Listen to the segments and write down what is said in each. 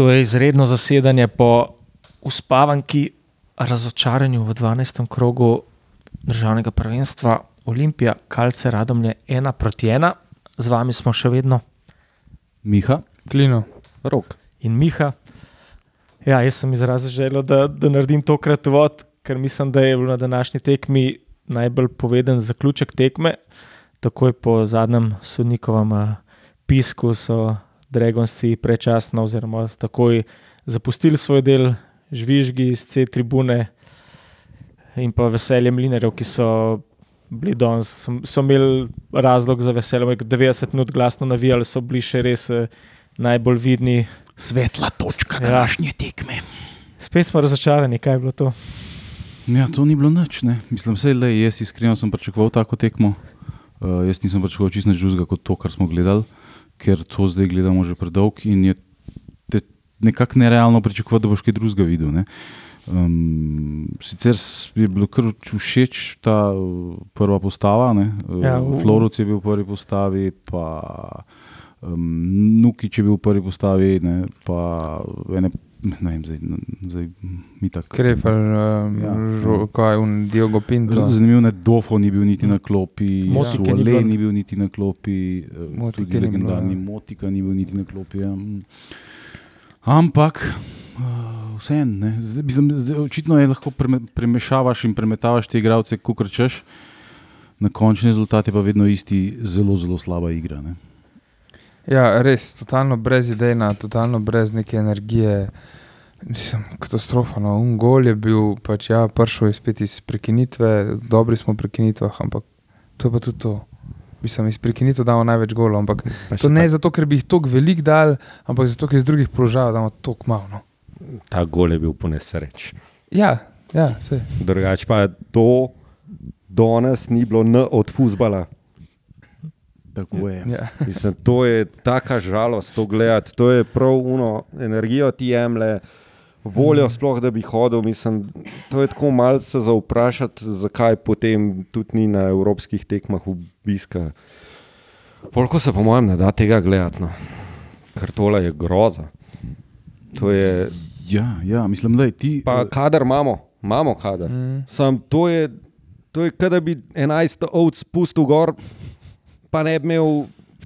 To je izredno zasedanje po uspavanki, razočaranju v 12. krogu državnega prvenstva Olimpija, Kalce, Radomlje, ena proti ena. Z vami smo še vedno Miha, Klino. rok. in Miha. Ja, jaz sem izrazil željo, da, da naredim tokrat vod, ker mislim, da je bil na današnji tekmi najbolj poveden zaključek tekme. Takoj po zadnjem sodnikovem eh, pisku so Dragonci prečasno, oziroma takoj zapustili svoj del, žvižgi iz C tribune in pa veselje mlinarjev, ki so bili danes, so, so imeli razlog za veselje. 90 minut glasno navijali, so bili še res eh, najbolj vidni. Svetla točka Ja. današnje tekme. Spet smo razočarani, kaj je bilo to. Ja, to ni bilo nič. Ne. Mislim, da jaz iskreno sem pričakoval tako tekmo. Uh, jaz nisem pričakoval čist nič drugega kot to, kar smo gledali, ker to zdaj gledamo že predolgo in je nekako nerealno pričakovati, da boš kaj drugega videl. Ne. Um, sicer je bilo kar všeč ta prva postava, ne. Ja, ja, v- Floruc je bil v prvi postavi, pa um, Nukič je bil v prvi postavi, ne, pa ene, ne vem, zdaj, zdaj mi tako. Krefel, um, Ja. ja. kaj un Diogo Pinto. Zanimivo je, Dofo ni bil niti na klopi, Motike ni Suole bilo. ni bil niti na klopi, eh, Motike tudi ni bilo, legendarni ja. Motika ni bil niti na klopi. Ja. Ampak. Vseeno, očitno je lahko preme, premešavaš in premetavaš te igralce, kot rečeš, na končni rezultat je pa vedno isti, zelo, zelo slaba igra. Ne. Ja, res, totalno brez idejna, totalno brez neke energije. Mislim, katastrofa. No. Un gol je bil, pač ja, prišel je spet iz prekinitve, dobri smo v prekinitvah, ampak to je pa tudi to. Mislim, iz prekinitev damo največ golov, ampak to ne zato, ker bi jih toliko velik dal, ampak zato, ker iz drugih položajev damo toliko malo. No. Ta gol je bil po nesreči. Ja, ja, vse. Drugače pa to danes ni bilo N od fusbala. Tako je. Ja. Mislim, to je taka žalost to gledati. To je prav uno, energijo ti jemlje, voljo sploh, da bi hodil. Mislim, to je tako malce za vprašati, zakaj potem tudi ni na evropskih tekmah obiska. Polko se po mojem ne da tega gledati, no. ker tole je groza. To je, Ja, ja, mislim, da ti. pa kader imamo, imamo kader. Mm. Sam to je, to je, kot da bi 11 ovc spustil gor, pa ne bi imel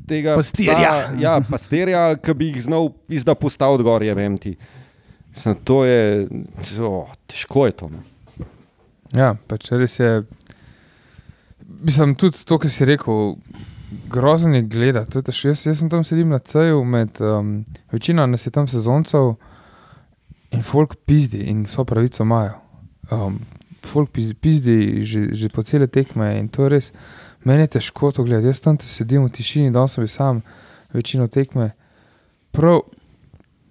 tega Pastirja. Psa, ja, pastirja, ki bi jih znal izda postaviti gor, je vem ti. Sam to je, o, težko je to. No. Ja, pač res je. Mislim, tudi to, kar si rekel, grozno je gledati. Jaz, jaz sem tam sedel na ceju, med um, večino nas je tam sezoncev in folk pizdi in vso pravico imajo. Um, folk pizdi, pizdi že, že po cele tekme in to je res. Meni je težko to gledati. Jaz tam sedim v tišini, da sem bil sam večino tekme. Prav,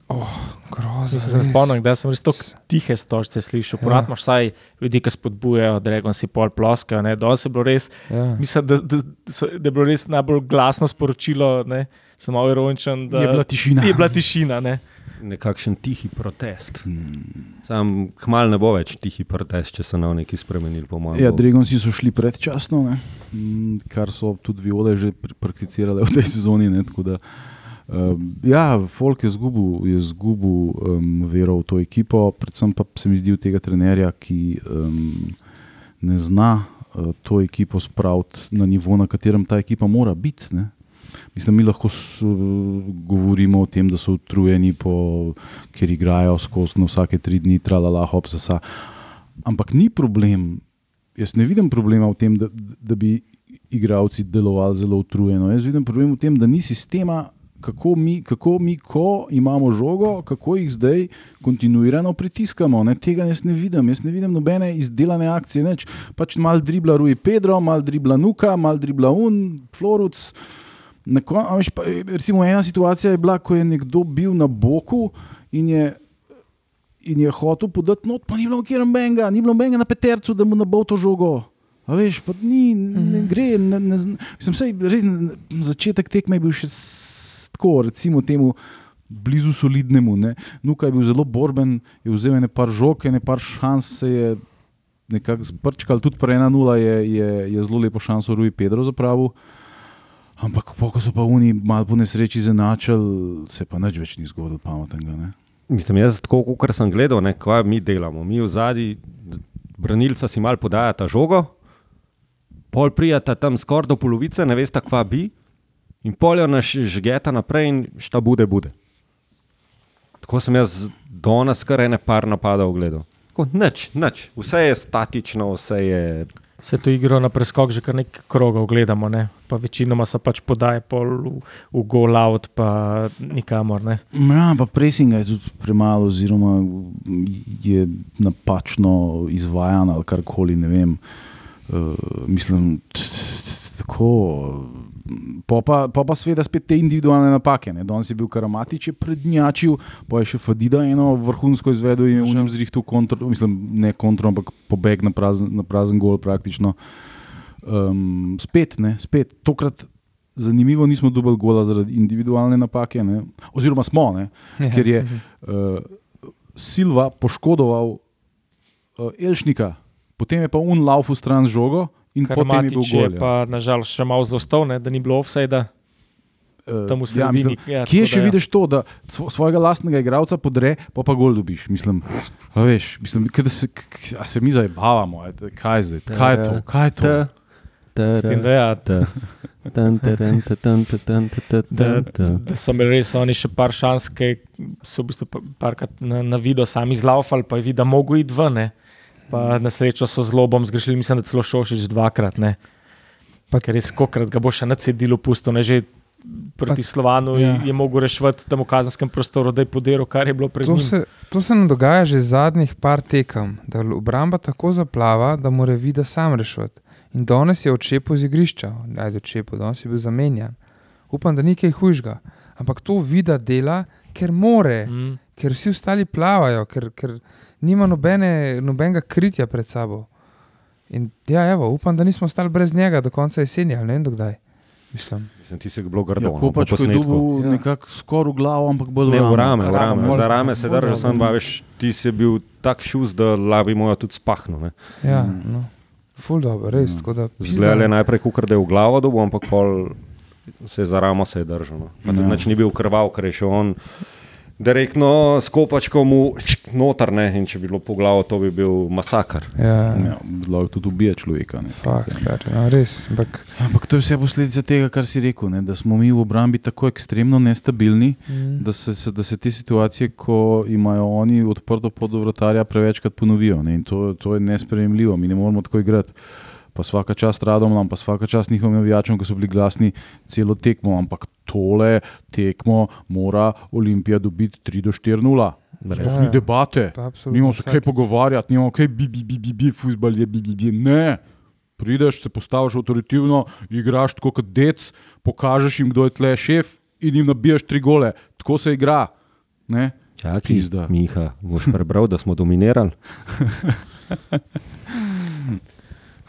oh, grozno. Se spomnim, da sem res tako tihe stožce slišal. Ja. Porat imaš vsaj ljudi, ki spodbujajo, da rečem si pol ploska. ne. Danes je bilo res, Ja. mislim, da, da, so- da je bilo res najbolj glasno sporočilo. Ne. Sem malo ironičen, da Je bila tišina. Je bila tišina ne. Nekakšen tihi protest. Hmm. Sam kmal ne bo več tihi protest, če se ne bo nekaj spremenil. Ja, Dragonci so šli predčasno, ne? Mm, kar so tudi viole že pr- prakticirale v tej sezoni. Ne? Tako Da, um, ja, Folk je zgubil, je zgubil um, vero v to ekipo, predvsem pa se mi zdi tega trenerja, ki um, ne zna uh, to ekipo spraviti na nivo, na katerem ta ekipa mora biti. Ne? Mislim, mi lahko s, uh, govorimo o tem, da so utrujeni, po, ker igrajo skozi no, vsake tri dni, tralala, hop, zasa. Ampak ni problem, jaz ne vidim problema v tem, da, da bi igralci delovali zelo utrujeno. Jaz vidim problem v tem, da ni sistema, kako mi, kako mi ko imamo žogo, kako jih zdaj kontinuirano pritiskamo. Ne? Tega jaz ne vidim, jaz ne vidim nobene izdelane akcije. Pač mal dribla Rui Pedro, mal dribla Nuka, mal dribla Un, Floruc. Na kon- veš, pa, eh, Recimo, ena situacija je bila, ko je nekdo bil na boku in je, in je hotel podati not, pa ni bilo kjer benga, ni bilo benga na petercu, da mu ne bo to žogo. A veš, pa ni, ne gre. Ne, ne, mislim, sej, res, začetek tekme je bil še tako, recimo temu. Blizu solidnemu. Ne. Nuka je bil zelo borben, je vzel nekaj žog, nekaj šans, se je nekako sprčkal, tudi pri 1-0 je, je, je zelo lepo šanso Rui Pedro zapravil. Ampak, po, ko so pa oni malo po nesreči zanačali, se pa nič več ni zgodilo pametnega. Ne? Mislim, jaz tako, kot sem gledal, ne, kaj mi delamo. Mi v zadnji, branilca si mal podajata žogo, pol prijata tam skoraj do polovice, ne veste, kva bi, in poljo naš žgeta naprej in šta bude, bude. Tako sem jaz danes kar ene par napadov gledal. Nič, nič, vse je statično, vse je. Se to igro na preskok že kar nekaj krogov gledamo, ne? pa večinoma so pač podaje pol v, v gol out, pa nikamor. Ne? Ja, pa presinga je tudi premalo, oziroma je napačno izvajan ali karkoli. Ne vem. Uh, mislim, tako. Po pa, po pa seveda spet te individualne napake. ne. Danes je bil Karamatič, je prednjačil, pa je še Fadida eno vrhunsko izvedel in v njem zrihtel kontro, mislim, ne kontro, ampak pobeg na prazen, na prazen gol praktično. Um, spet, ne, spet, tokrat zanimivo nismo dobili gola zaradi individualne napake, ne. oziroma smo, ne, Ja. ker je uh, Silva poškodoval uh, Elšnika, potem je pa un lauf v stran z žogo in potem je bil Karamatič je gol. ja. pa nažalost še malo zaostal, ne? da ni bilo offsajda Eh, tam v ja, sredini. mislim, Ja, Kje še da ja. vidiš to, da svo- svojega lastnega igralca podre, pa pa gol dobiš? Mislim, a veš, mislim da se, se mi zabavamo, kaj je zdaj, kaj je to, kaj je to? S tem, da, ja, da, so imeli res oni še par šans, ki so v bistvu pa- parkrat na, na video sami zlaufali, pa je videl, da mogo iti ven. ne. Pa na srečo so z lobom zgrešili, mislim, da celo šošič dvakrat. Ne. Pa ker res kokrat ga bo še na cedilu pustil, ne že proti Pa- Slovanu ja. ja. je mogel rešiti tam v kazenskem prostoru, da je podiral, kar je bilo pred To njim. se, to se nam dogaja že zadnjih par tekem, da obramba tako zaplava, da mora vida sam rešiti. In danes je odšepil z igrišča, ajde odšepil, danes je bil zamenjan. Upam, da ni kaj hujšega. Ampak to vida dela, ker more, Mm. ker vsi ostali plavajo, ker, ker nima nobene, nobenega kritja pred sabo. In ja, evo, upam, da nismo ostali brez njega do konca jeseni, ali ne vem dokdaj. Mislim. Mislim, ti si bilo grdo. Ja, no, ko po pač je dobil Ja. nekako skoraj v glavo, ampak bolj Ne, v rame, v Rame, rame. Za rame se držal, sem pa veš, ti si bil tak šus, da labi mojo tudi spahnil. ne. Ja, Mm. no. Ful dobro, res. Mm. tako da pizda. Zgledal je najprej, kukar da je v glavo dobil, ampak pol se je za ramo se je držal. No. Pa tudi Ja. nič ni bil krval, ker je še on direktno s kopačkom mu noter, ne, in če bi bilo po glavo, to bi bil masakr. Ja, Ja, lahko tudi ubije človeka. Ne. Fak, stari, no, res. Ampak, Ampak to je vse posledica tega, kar si rekel, ne, da smo mi v obrambi tako ekstremno nestabilni, mm, da se, se, da se te situacije, ko imajo oni odprto pod vratarja, prevečkrat ponovijo. Ne, in to, to je nesprejemljivo, mi ne moremo tako igrati. Pa vsaka čast radom, pa vsaka čast njihovim navijačem, ki so bili glasni celo tekmo, ampak tole tekmo mora Olimpija dobiti 3 do 4 0. Sploh ni Ja. debate. pa absolutno Nimamo se kaj pogovarjati, nimamo kaj bi, bi, bi, bi, bi futbal je, bi, bi, bi. Ne. Prideš, se postaviš avtoritivno, igraš tako kot dec, pokažeš jim, kdo je tle šef in jim nabiješ tri gole. Tako se igra. Ne? Čakaj, Pizda. Miha, boš prebral, da smo dominirali.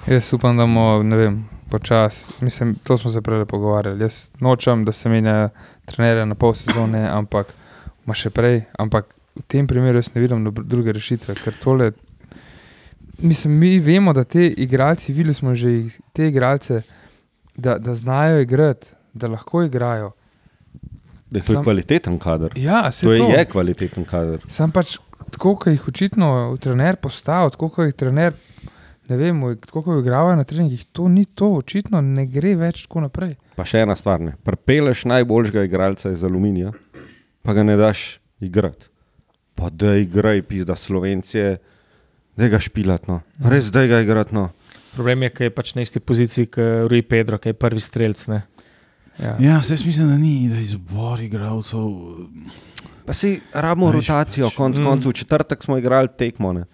Jaz upam, da bomo, ne vem, počasi. Mislim, to smo se prej pogovarjali. Jaz nočem, da se menja trenerja na pol sezone, ampak ma še prej. Ampak v tem primeru jaz ne vidim druge rešitve, ker tole. Mislim, mi vemo, da te igralci, videli smo že te igralce, da, da znajo igrati, da lahko igrajo. Da je to Sam- kvaliteten kader. Ja, To je, to. je kvaliteten kader. Sam pač, tako kot jih očitno trener postavlja, tako kot jih trener, ne vem, tako kot igrajo na treningih, to ni to, očitno ne gre več tako naprej. Pa še ena stvar, ne. Prepeleš najboljšega igralca iz aluminija, pa ga ne daš igrati. Pa da igraj, pizda Slovencije, da ga špilat, no. Res da ga igrati, no. Problem je, ker je pač na isti poziciji kot Rui Pedro, ki je prvi strelc. Ne. Ja. Ja, se jaz mislim, da ni, da izbor igralcev. Pa si rabimo rotacijo, pač, konc mm. koncev. V četrtek smo igrali tekmo. ne.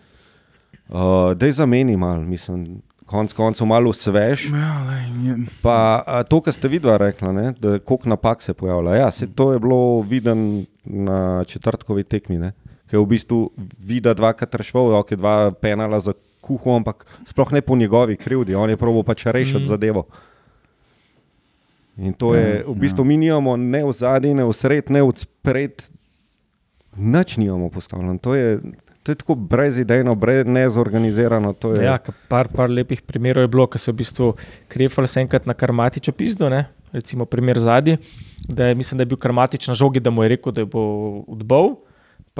Uh, da je zameni malo, mislim, konc koncev malo svež. Ja, lej, Pa a, to, kar ste vidva rekla, ne, da koliko napak se pojavlja. Ja, se, to je bilo viden na četrtkovi tekmi, ne, ki je v bistvu videl dvakrat rešval, ok, dva penala za kuho, ampak sploh ne po njegovi krivdi, on je probo pač rešiti mm. zadevo. In to je, Ja, v bistvu mi nimamo ne v zadnji, ne v sred, ne v spred, nič nimamo postavljeno. To je, to je tako brezidejno, brez, nezorganizirano. je- Ja, par, par lepih primerov je bilo, ko so v bistvu krefali se enkrat na karmatičo pizdo, ne? recimo primer zadnji, da je, mislim, da je bil karmatič na žogi, da mu je rekel, da jo bo odbol.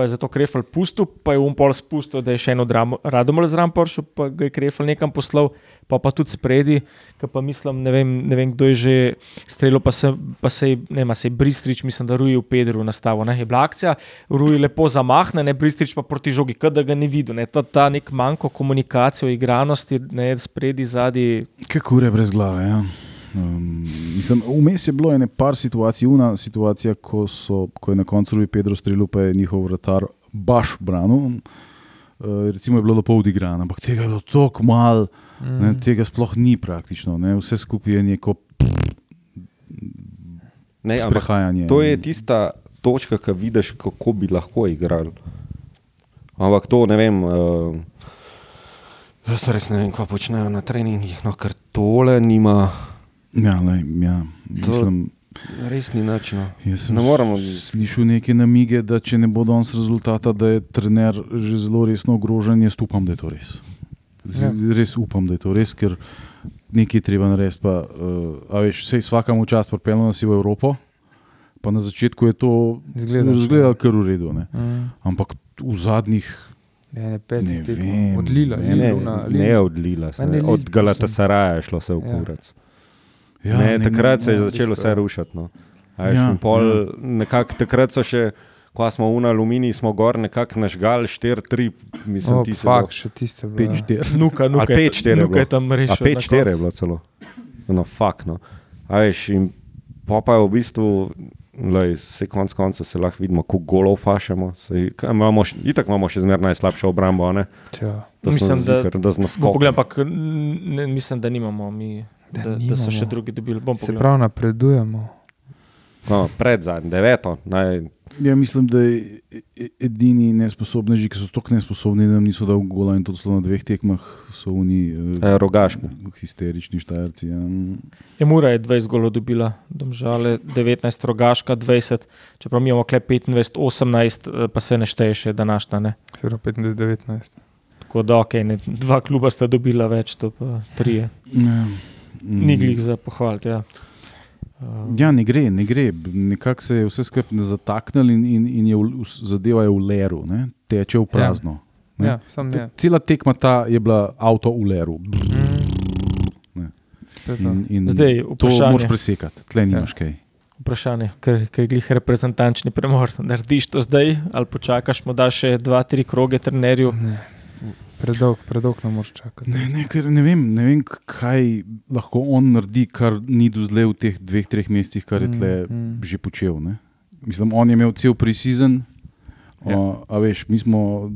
Pa je zato Krefel pustil, pa je Umpol spustil, da je še eno Radomel zraven prišel, pa ga je Krefel nekam poslal, pa pa tudi spredi, ki pa mislim, ne vem, ne vem kdo je že streljal, pa se, pa se, ne vem, se je Bristrič, mislim, da Ruji v Pedru nastavo, ne, je bila akcija, Ruji lepo zamahne, ne, Bristrič pa proti žogi, kot da ga ni videl, ne, ta, ta nek manjko komunikacijo, igranosti, ne, spredi, zadnji. Kako je brez glave, ja. Um, mislim, vmes je bilo ene par situacij, una situacija, ko, so, ko je na koncu Ruji Pedro streljal, pa je njihov vratar baš branil. Uh, recimo je bilo lepo odigrano, ampak tega je bilo tako malo, mm. ne, tega sploh ni praktično. Ne, vse skupaj je neko Ne, ampak sprehajanje. to je tista točka, ki vidiš, kako bi lahko igrali. Ampak to ne vem. Uh, jaz res ne vem, kaj počnejo na treningih, no, ker tole nima, Ja, lej, ja. Mislim, res ni način. Sem Ne moremo- slišal neke namige, da če ne bo danes rezultata, da je trener že zelo resno ogrožen. Jaz upam, da je to res. Z, Ja. Res upam, da je to res, ker nekaj je treba narediti. Pa, uh, a veš, sej vsakemu čas pripeljemo nas v Evropo, pa na začetku je to Izgleda, izgledalo kar v redu. Ne? Mm. Ampak v zadnjih, Ne, ne, pet, Ne tekmo. vem, Odlila, ne, Ne, Liluna, ne je odlila, se, Ma ne, od Lil, Galatasaraja je šlo se v Ja. kurac. ja, ne, takrat se je ja, začelo vse rušiti. No. A Veš, Ja, ja, pol, nekak, takrat so še, ko smo v aluminiji, smo gor nekako nažgal 4-3, mislim, O, ti se fak, še tiste. bilo, ja. 5-4. Nuka, nuka, Ali pet, štiri je nuka je tam rešil. A 5-4 je bilo celo. No, fakt. No. A veš, in pa pa je v bistvu, lej, se konc konca se lahko vidimo, kako golov fašemo. Sej, kaj imamo, še- itak imamo še zmeraj najslabšo obrambo, a ne? Tja. Da Mislim, sem da- ziher, da z Bom naskokom. pogledal, ampak ne, mislim, da nimamo mi. Da Da, da so še drugi dobili. Bom Se pravi, napredujemo. No, pred zadnjim, deveto. Naj, Ja, mislim, da je e- edini nesposobni, ki so tako nesposobni, da nam niso dali gola in to celo na dveh tekmah, so oni eh, rogaški. histerični štajerci. Ja. Emura je 20 golov dobila, domžale 19, rogaška 20, čeprav mi imamo kle 25, 18, eh, pa se ne šteje še današnja. Ne? Se pravi, 15-19. Tako da, okay, ne, dva kluba sta dobila več, to pa trije. Ja. Ni glih za pohvaliti. Ja. Uh, Ja, ne gre, ne gre. Nekako se je vse skupaj zataknilo in, in, in je v, v, zadeva je v leru, ne? teče v prazno. Ne? Ja, sam Te- ne. Cela tekma ta je bila avto v leru. Mm. To to. In, in Zdaj, to vprašanje. moraš presekati, tle nimaš kaj. vprašanje, ker, ker je glih reprezentančni premor. Narediš to zdaj ali počakaš, mu daš še dva, tri kroge trenerju. Ne. Predolg, predolg ne moreš čakati. Ne, ne, ker ne, vem, ne vem, kaj lahko on naredi, kar ni do zdaj v teh dveh, treh mesecih, kar je tle Mm, mm. že počel. Ne? Mislim, on je imel cel preseason. Ja. Ja. A veš, mi smo,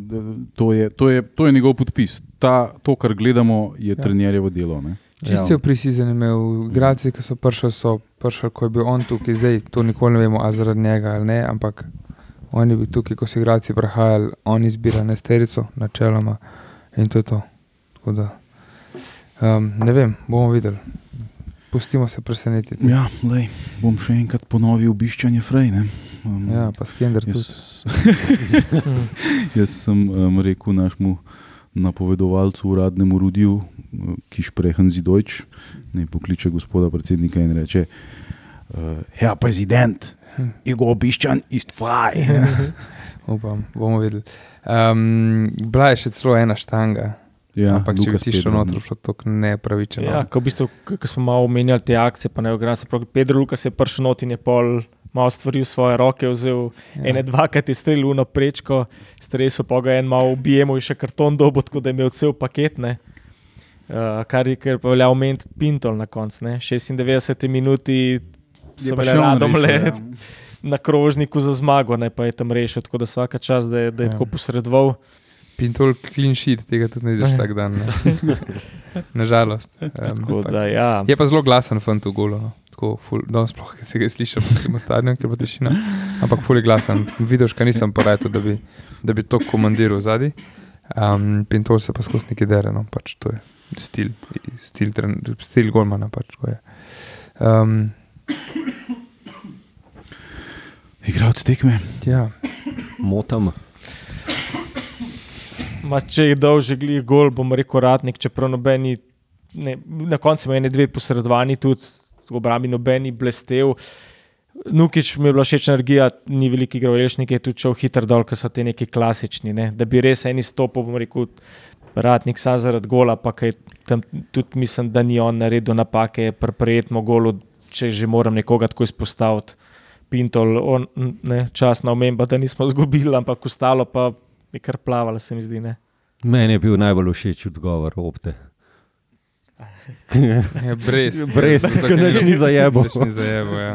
to, je, to, je, to je njegov podpis. Ta, to, kar gledamo, je Ja. ja. trenerjevo delo. Ne? Čisto v prisizem imel, igralci, ki so prišli, so prišli, ko je bil on tukaj, zdaj to nikoli ne vemo, a zaradi njega ali ne, ampak on je bil tukaj, ko so igralci prihajali, on izbira nesterico, načeloma in to je to. Tako Da, um, ne vem, bomo videli. Pustimo se presenetiti. Ja, lej, bom še enkrat ponovil obiščanje Frej. ne. Um, Ja, pa skender tudi. jaz, sem um, rekel našemu napovedovalcu, uradnemu Rudiju, ki šprehen zidojč, ne pokliče gospoda predsednika in reče: uh, Herr prezident, Jego obiščan ist frei. Upam, bomo videli. Um, bila je še celo ena štanga, ja, ampak če bi ti šel noter, šlo to nepravičeno. Ja, ko, v bistvu, ko smo malo omenjali te akcije, pa ne ogram se pravi. Pedro Lukas je prišel not in je pol. Malo stvari v svoje roke vzel, ja. ene dva, ki je streljal na prečko, streso pa ga en malo ubijemo in še karton dobo, tako da je imel cel paket. Ne. Uh, kar je kar pa velja omeniti Pintol na koncu. ne. 96 minuti Je so bile še on radom le rešil, ja. na krožniku za zmago, ne pa je tam rešil, tako da vsaka čas, da je, da je Ja. tako posredoval. Pintol clean sheet, tega tudi ne vidiš vsak dan. Nažalost. Um, Tako da, ja. je pa zelo glasen fant v golo. No. Tako, ful, no, sploh, ki se ga sliši, po stadionu, ker pa tišina. Ampak ful je glasen. Vidiš, kaj nisem poratil, da bi, da bi to komandiral zadaj. Um, Pintol se pa skozi neki dere, no, pač to je stil, stil, tren- stil Golmana. Pač, um, Igralec tekme. ja, Motam. Ma, če je dol že glih gol, bom rekel radnik, čeprav nobeni, ne, na koncu ima ene dve posredovani tudi, v obrambi nobeni blestev. Nukič mi je bila všeč energija, ni veliki igral, Elšnik je tudi šel hitro dol, ker so ti neki klasični. Ne? Da bi res eni stopil, bom rekel, ratnik sam zaradi gola, pa kaj tam tudi mislim, da ni on naredil napake, preprijetno golo, če že moram nekoga tako izpostaviti. Pintol, on, ne, časna omemba, da nismo izgubili, ampak ostalo pa je kar plavalo, se mi zdi. Ne. Meni je bil najbolj všeč odgovor opte. Ja, brez, Brez, ker nič ni zajebo. Ni zajebo, ja.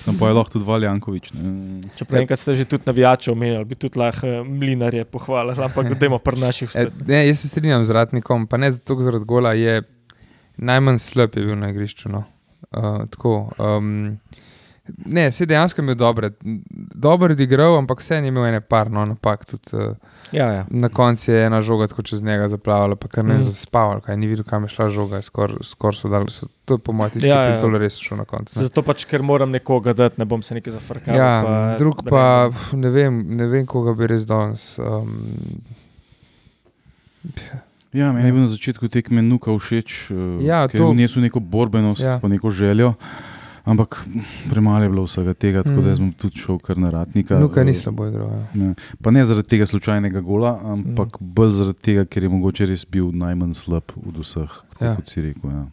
Sem pa je lahko tudi Valjankovič. Ne. Čeprav enkrat ste že tudi navijače omenjali, bi tudi lahko eh, mlinarje pohvalili, ampak dajmo pri naših E, vseh. ne, jaz se strinjam z Ratnikom, pa ne zato, zaradi gola je najmanj slab je bil na igrišču. No. Uh, tako, um, ne, se dejansko je imel dobre, dobro je igral, ampak vse je imel ene par no, napak. Tudi, uh, Ja, ja. na koncu je ena žoga tako čez njega zaplavala, pa kar ne Mm. zaspaval, kaj ni videl, kam je šla žoga. Skoraj skor so dali, so, to je po mojem tisti, Ja, ki ja. je to res šel na koncu. ne. Zato pač, ker moram nekoga dati, ne bom se nekaj zafrkal. Ja, pa drug pa ne vem, ne vem, koga bi res danes. Um, Ja, meni je bil na začetku tekme nuka všeč, uh, Ja, ker to- je vnesel neko borbenost, Ja. pa neko željo. Ampak premalo je bilo vsega tega, tako Mm. da sem tudi šel kar na ratnika. Nuka eh, ni slabo igral. Ja. Ne. Pa ne zaradi tega slučajnega gola, ampak Mm. bolj zaradi tega, ker je mogoče res bil najmanj slab od vseh, tako Ja. kot si rekel. Ja.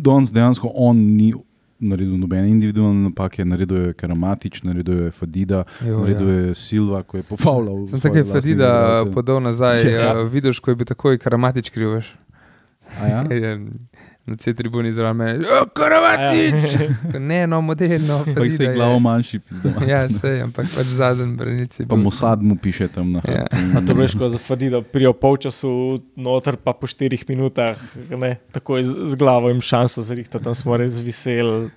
Danes dejansko on ni naredil nobene individualne napake, naredil je Karamatič, naredil je Fadida, Jo, naredil ja. je Silva, ko je pofavljal. Sem tako je Fadida igralce. podal nazaj, Ja. ja. uh, vidiš, ko je bil takoj karamatič kriv. Ja? Je Na C tribuni zraven me, "Ja, karamatič! ne, no, model, no, Pa jih se je glavo manjši, pizda. Ja, sej, ampak pač zadnji branici. Pa Mossad mu piše tam na Ja. hrbtu. A to veš, ko za Fadida prijo polčasu noter, pa po štirih minutah, ne, takoj z, z glavo jim šanso zrihta, tam smo res veseli.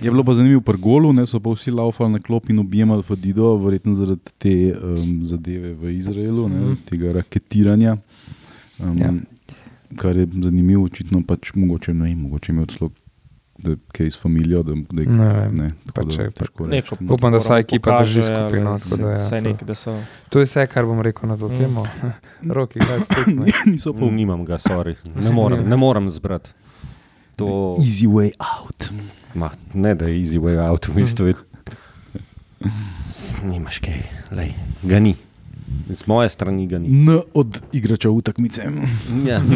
Je bilo pa zanimivo pri golu, ne, so pa vsi laufali na klop in objemali Fadido, verjetno zaradi te um, zadeve v Izraelu, ne, Mhm. tega raketiranja. Um, Ja. Kar je zanimivo, očitno pač mogoče ne, vem, mogoče imel celo da je kaj s familijo, da, da je Ne vem. ne, tako Pač da je- težko Neko reči. Upam, da vsa ekipa drži pokažejo, skupaj, no, tako da ja, Vsaj to- nekaj, da so. To je vse, kar bom rekel na to Mm. temo. Roki, kaj ste Niso pa Nimam ga, sorry. Ne morem, ne morem zbrati. To, easy way out. ma, ne da je easy way out, v bistvu je. Nimaš kaj, lej, ga ni. Z moje strani ga ni. N od igrača v takmice. Ja.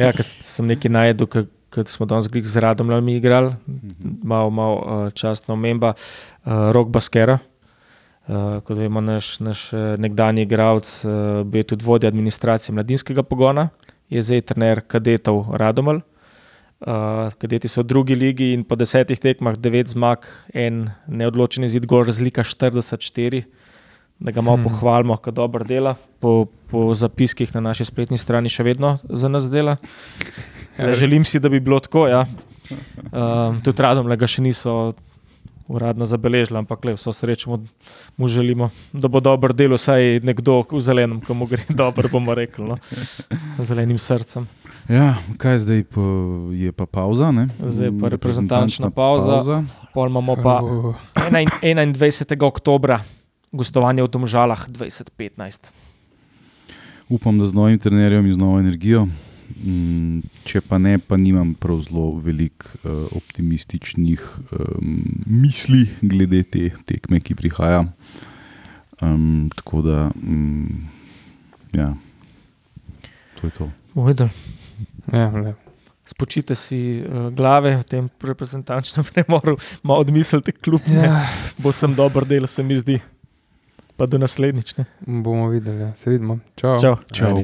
Ja, ker sem nekaj najedel, ker smo danes z Radomljami igrali, malo mal, uh, častna omemba, uh, Rok Baskera. Uh, kot vemo, naš, naš eh, nekdanji igralec, uh, bil je tudi vodja administracije mladinskega pogona, je zdaj trener kadetov Radomelj. Uh, kadeti so v drugi ligi in po desetih tekmah, devet zmag, en neodločen izid, gol razlika 44, da ga malo Hmm. pohvalimo, da dobro dela. Po, po zapiskih na naši spletni strani še vedno za nas dela. Le, želim si, da bi bilo tako. Ja. Um, tudi radom le ga še niso uradno zabeležili, ampak le vso srečo mu, mu želimo, da bo dobro delo, vsaj nekdo v zelenem, ko mu gre dobro, bomo rekli, no. z zelenim srcem. Ja, kaj zdaj pa, je pa pauza? Ne? Zdaj pa reprezentančna pauza. Pol imamo pa 21. oktober, gostovanje v Domžalah 2015. Upam, da z novim trenerjem in z novo energijo. Mm, Če pa ne, pa nimam prav zelo veliko uh, optimističnih um, misli glede te tekme, ki prihaja. Um, tako da, um, ja, to je to. Videli. Ja. Spočite si uh, glave v tem reprezentančnem premoru, malo odmislite, kljub ja. ja, bo sem dober del, se mi zdi. Pa do naslednjič. Ne? bomo videli, ja. se vidimo. Čau. Čau. Čau.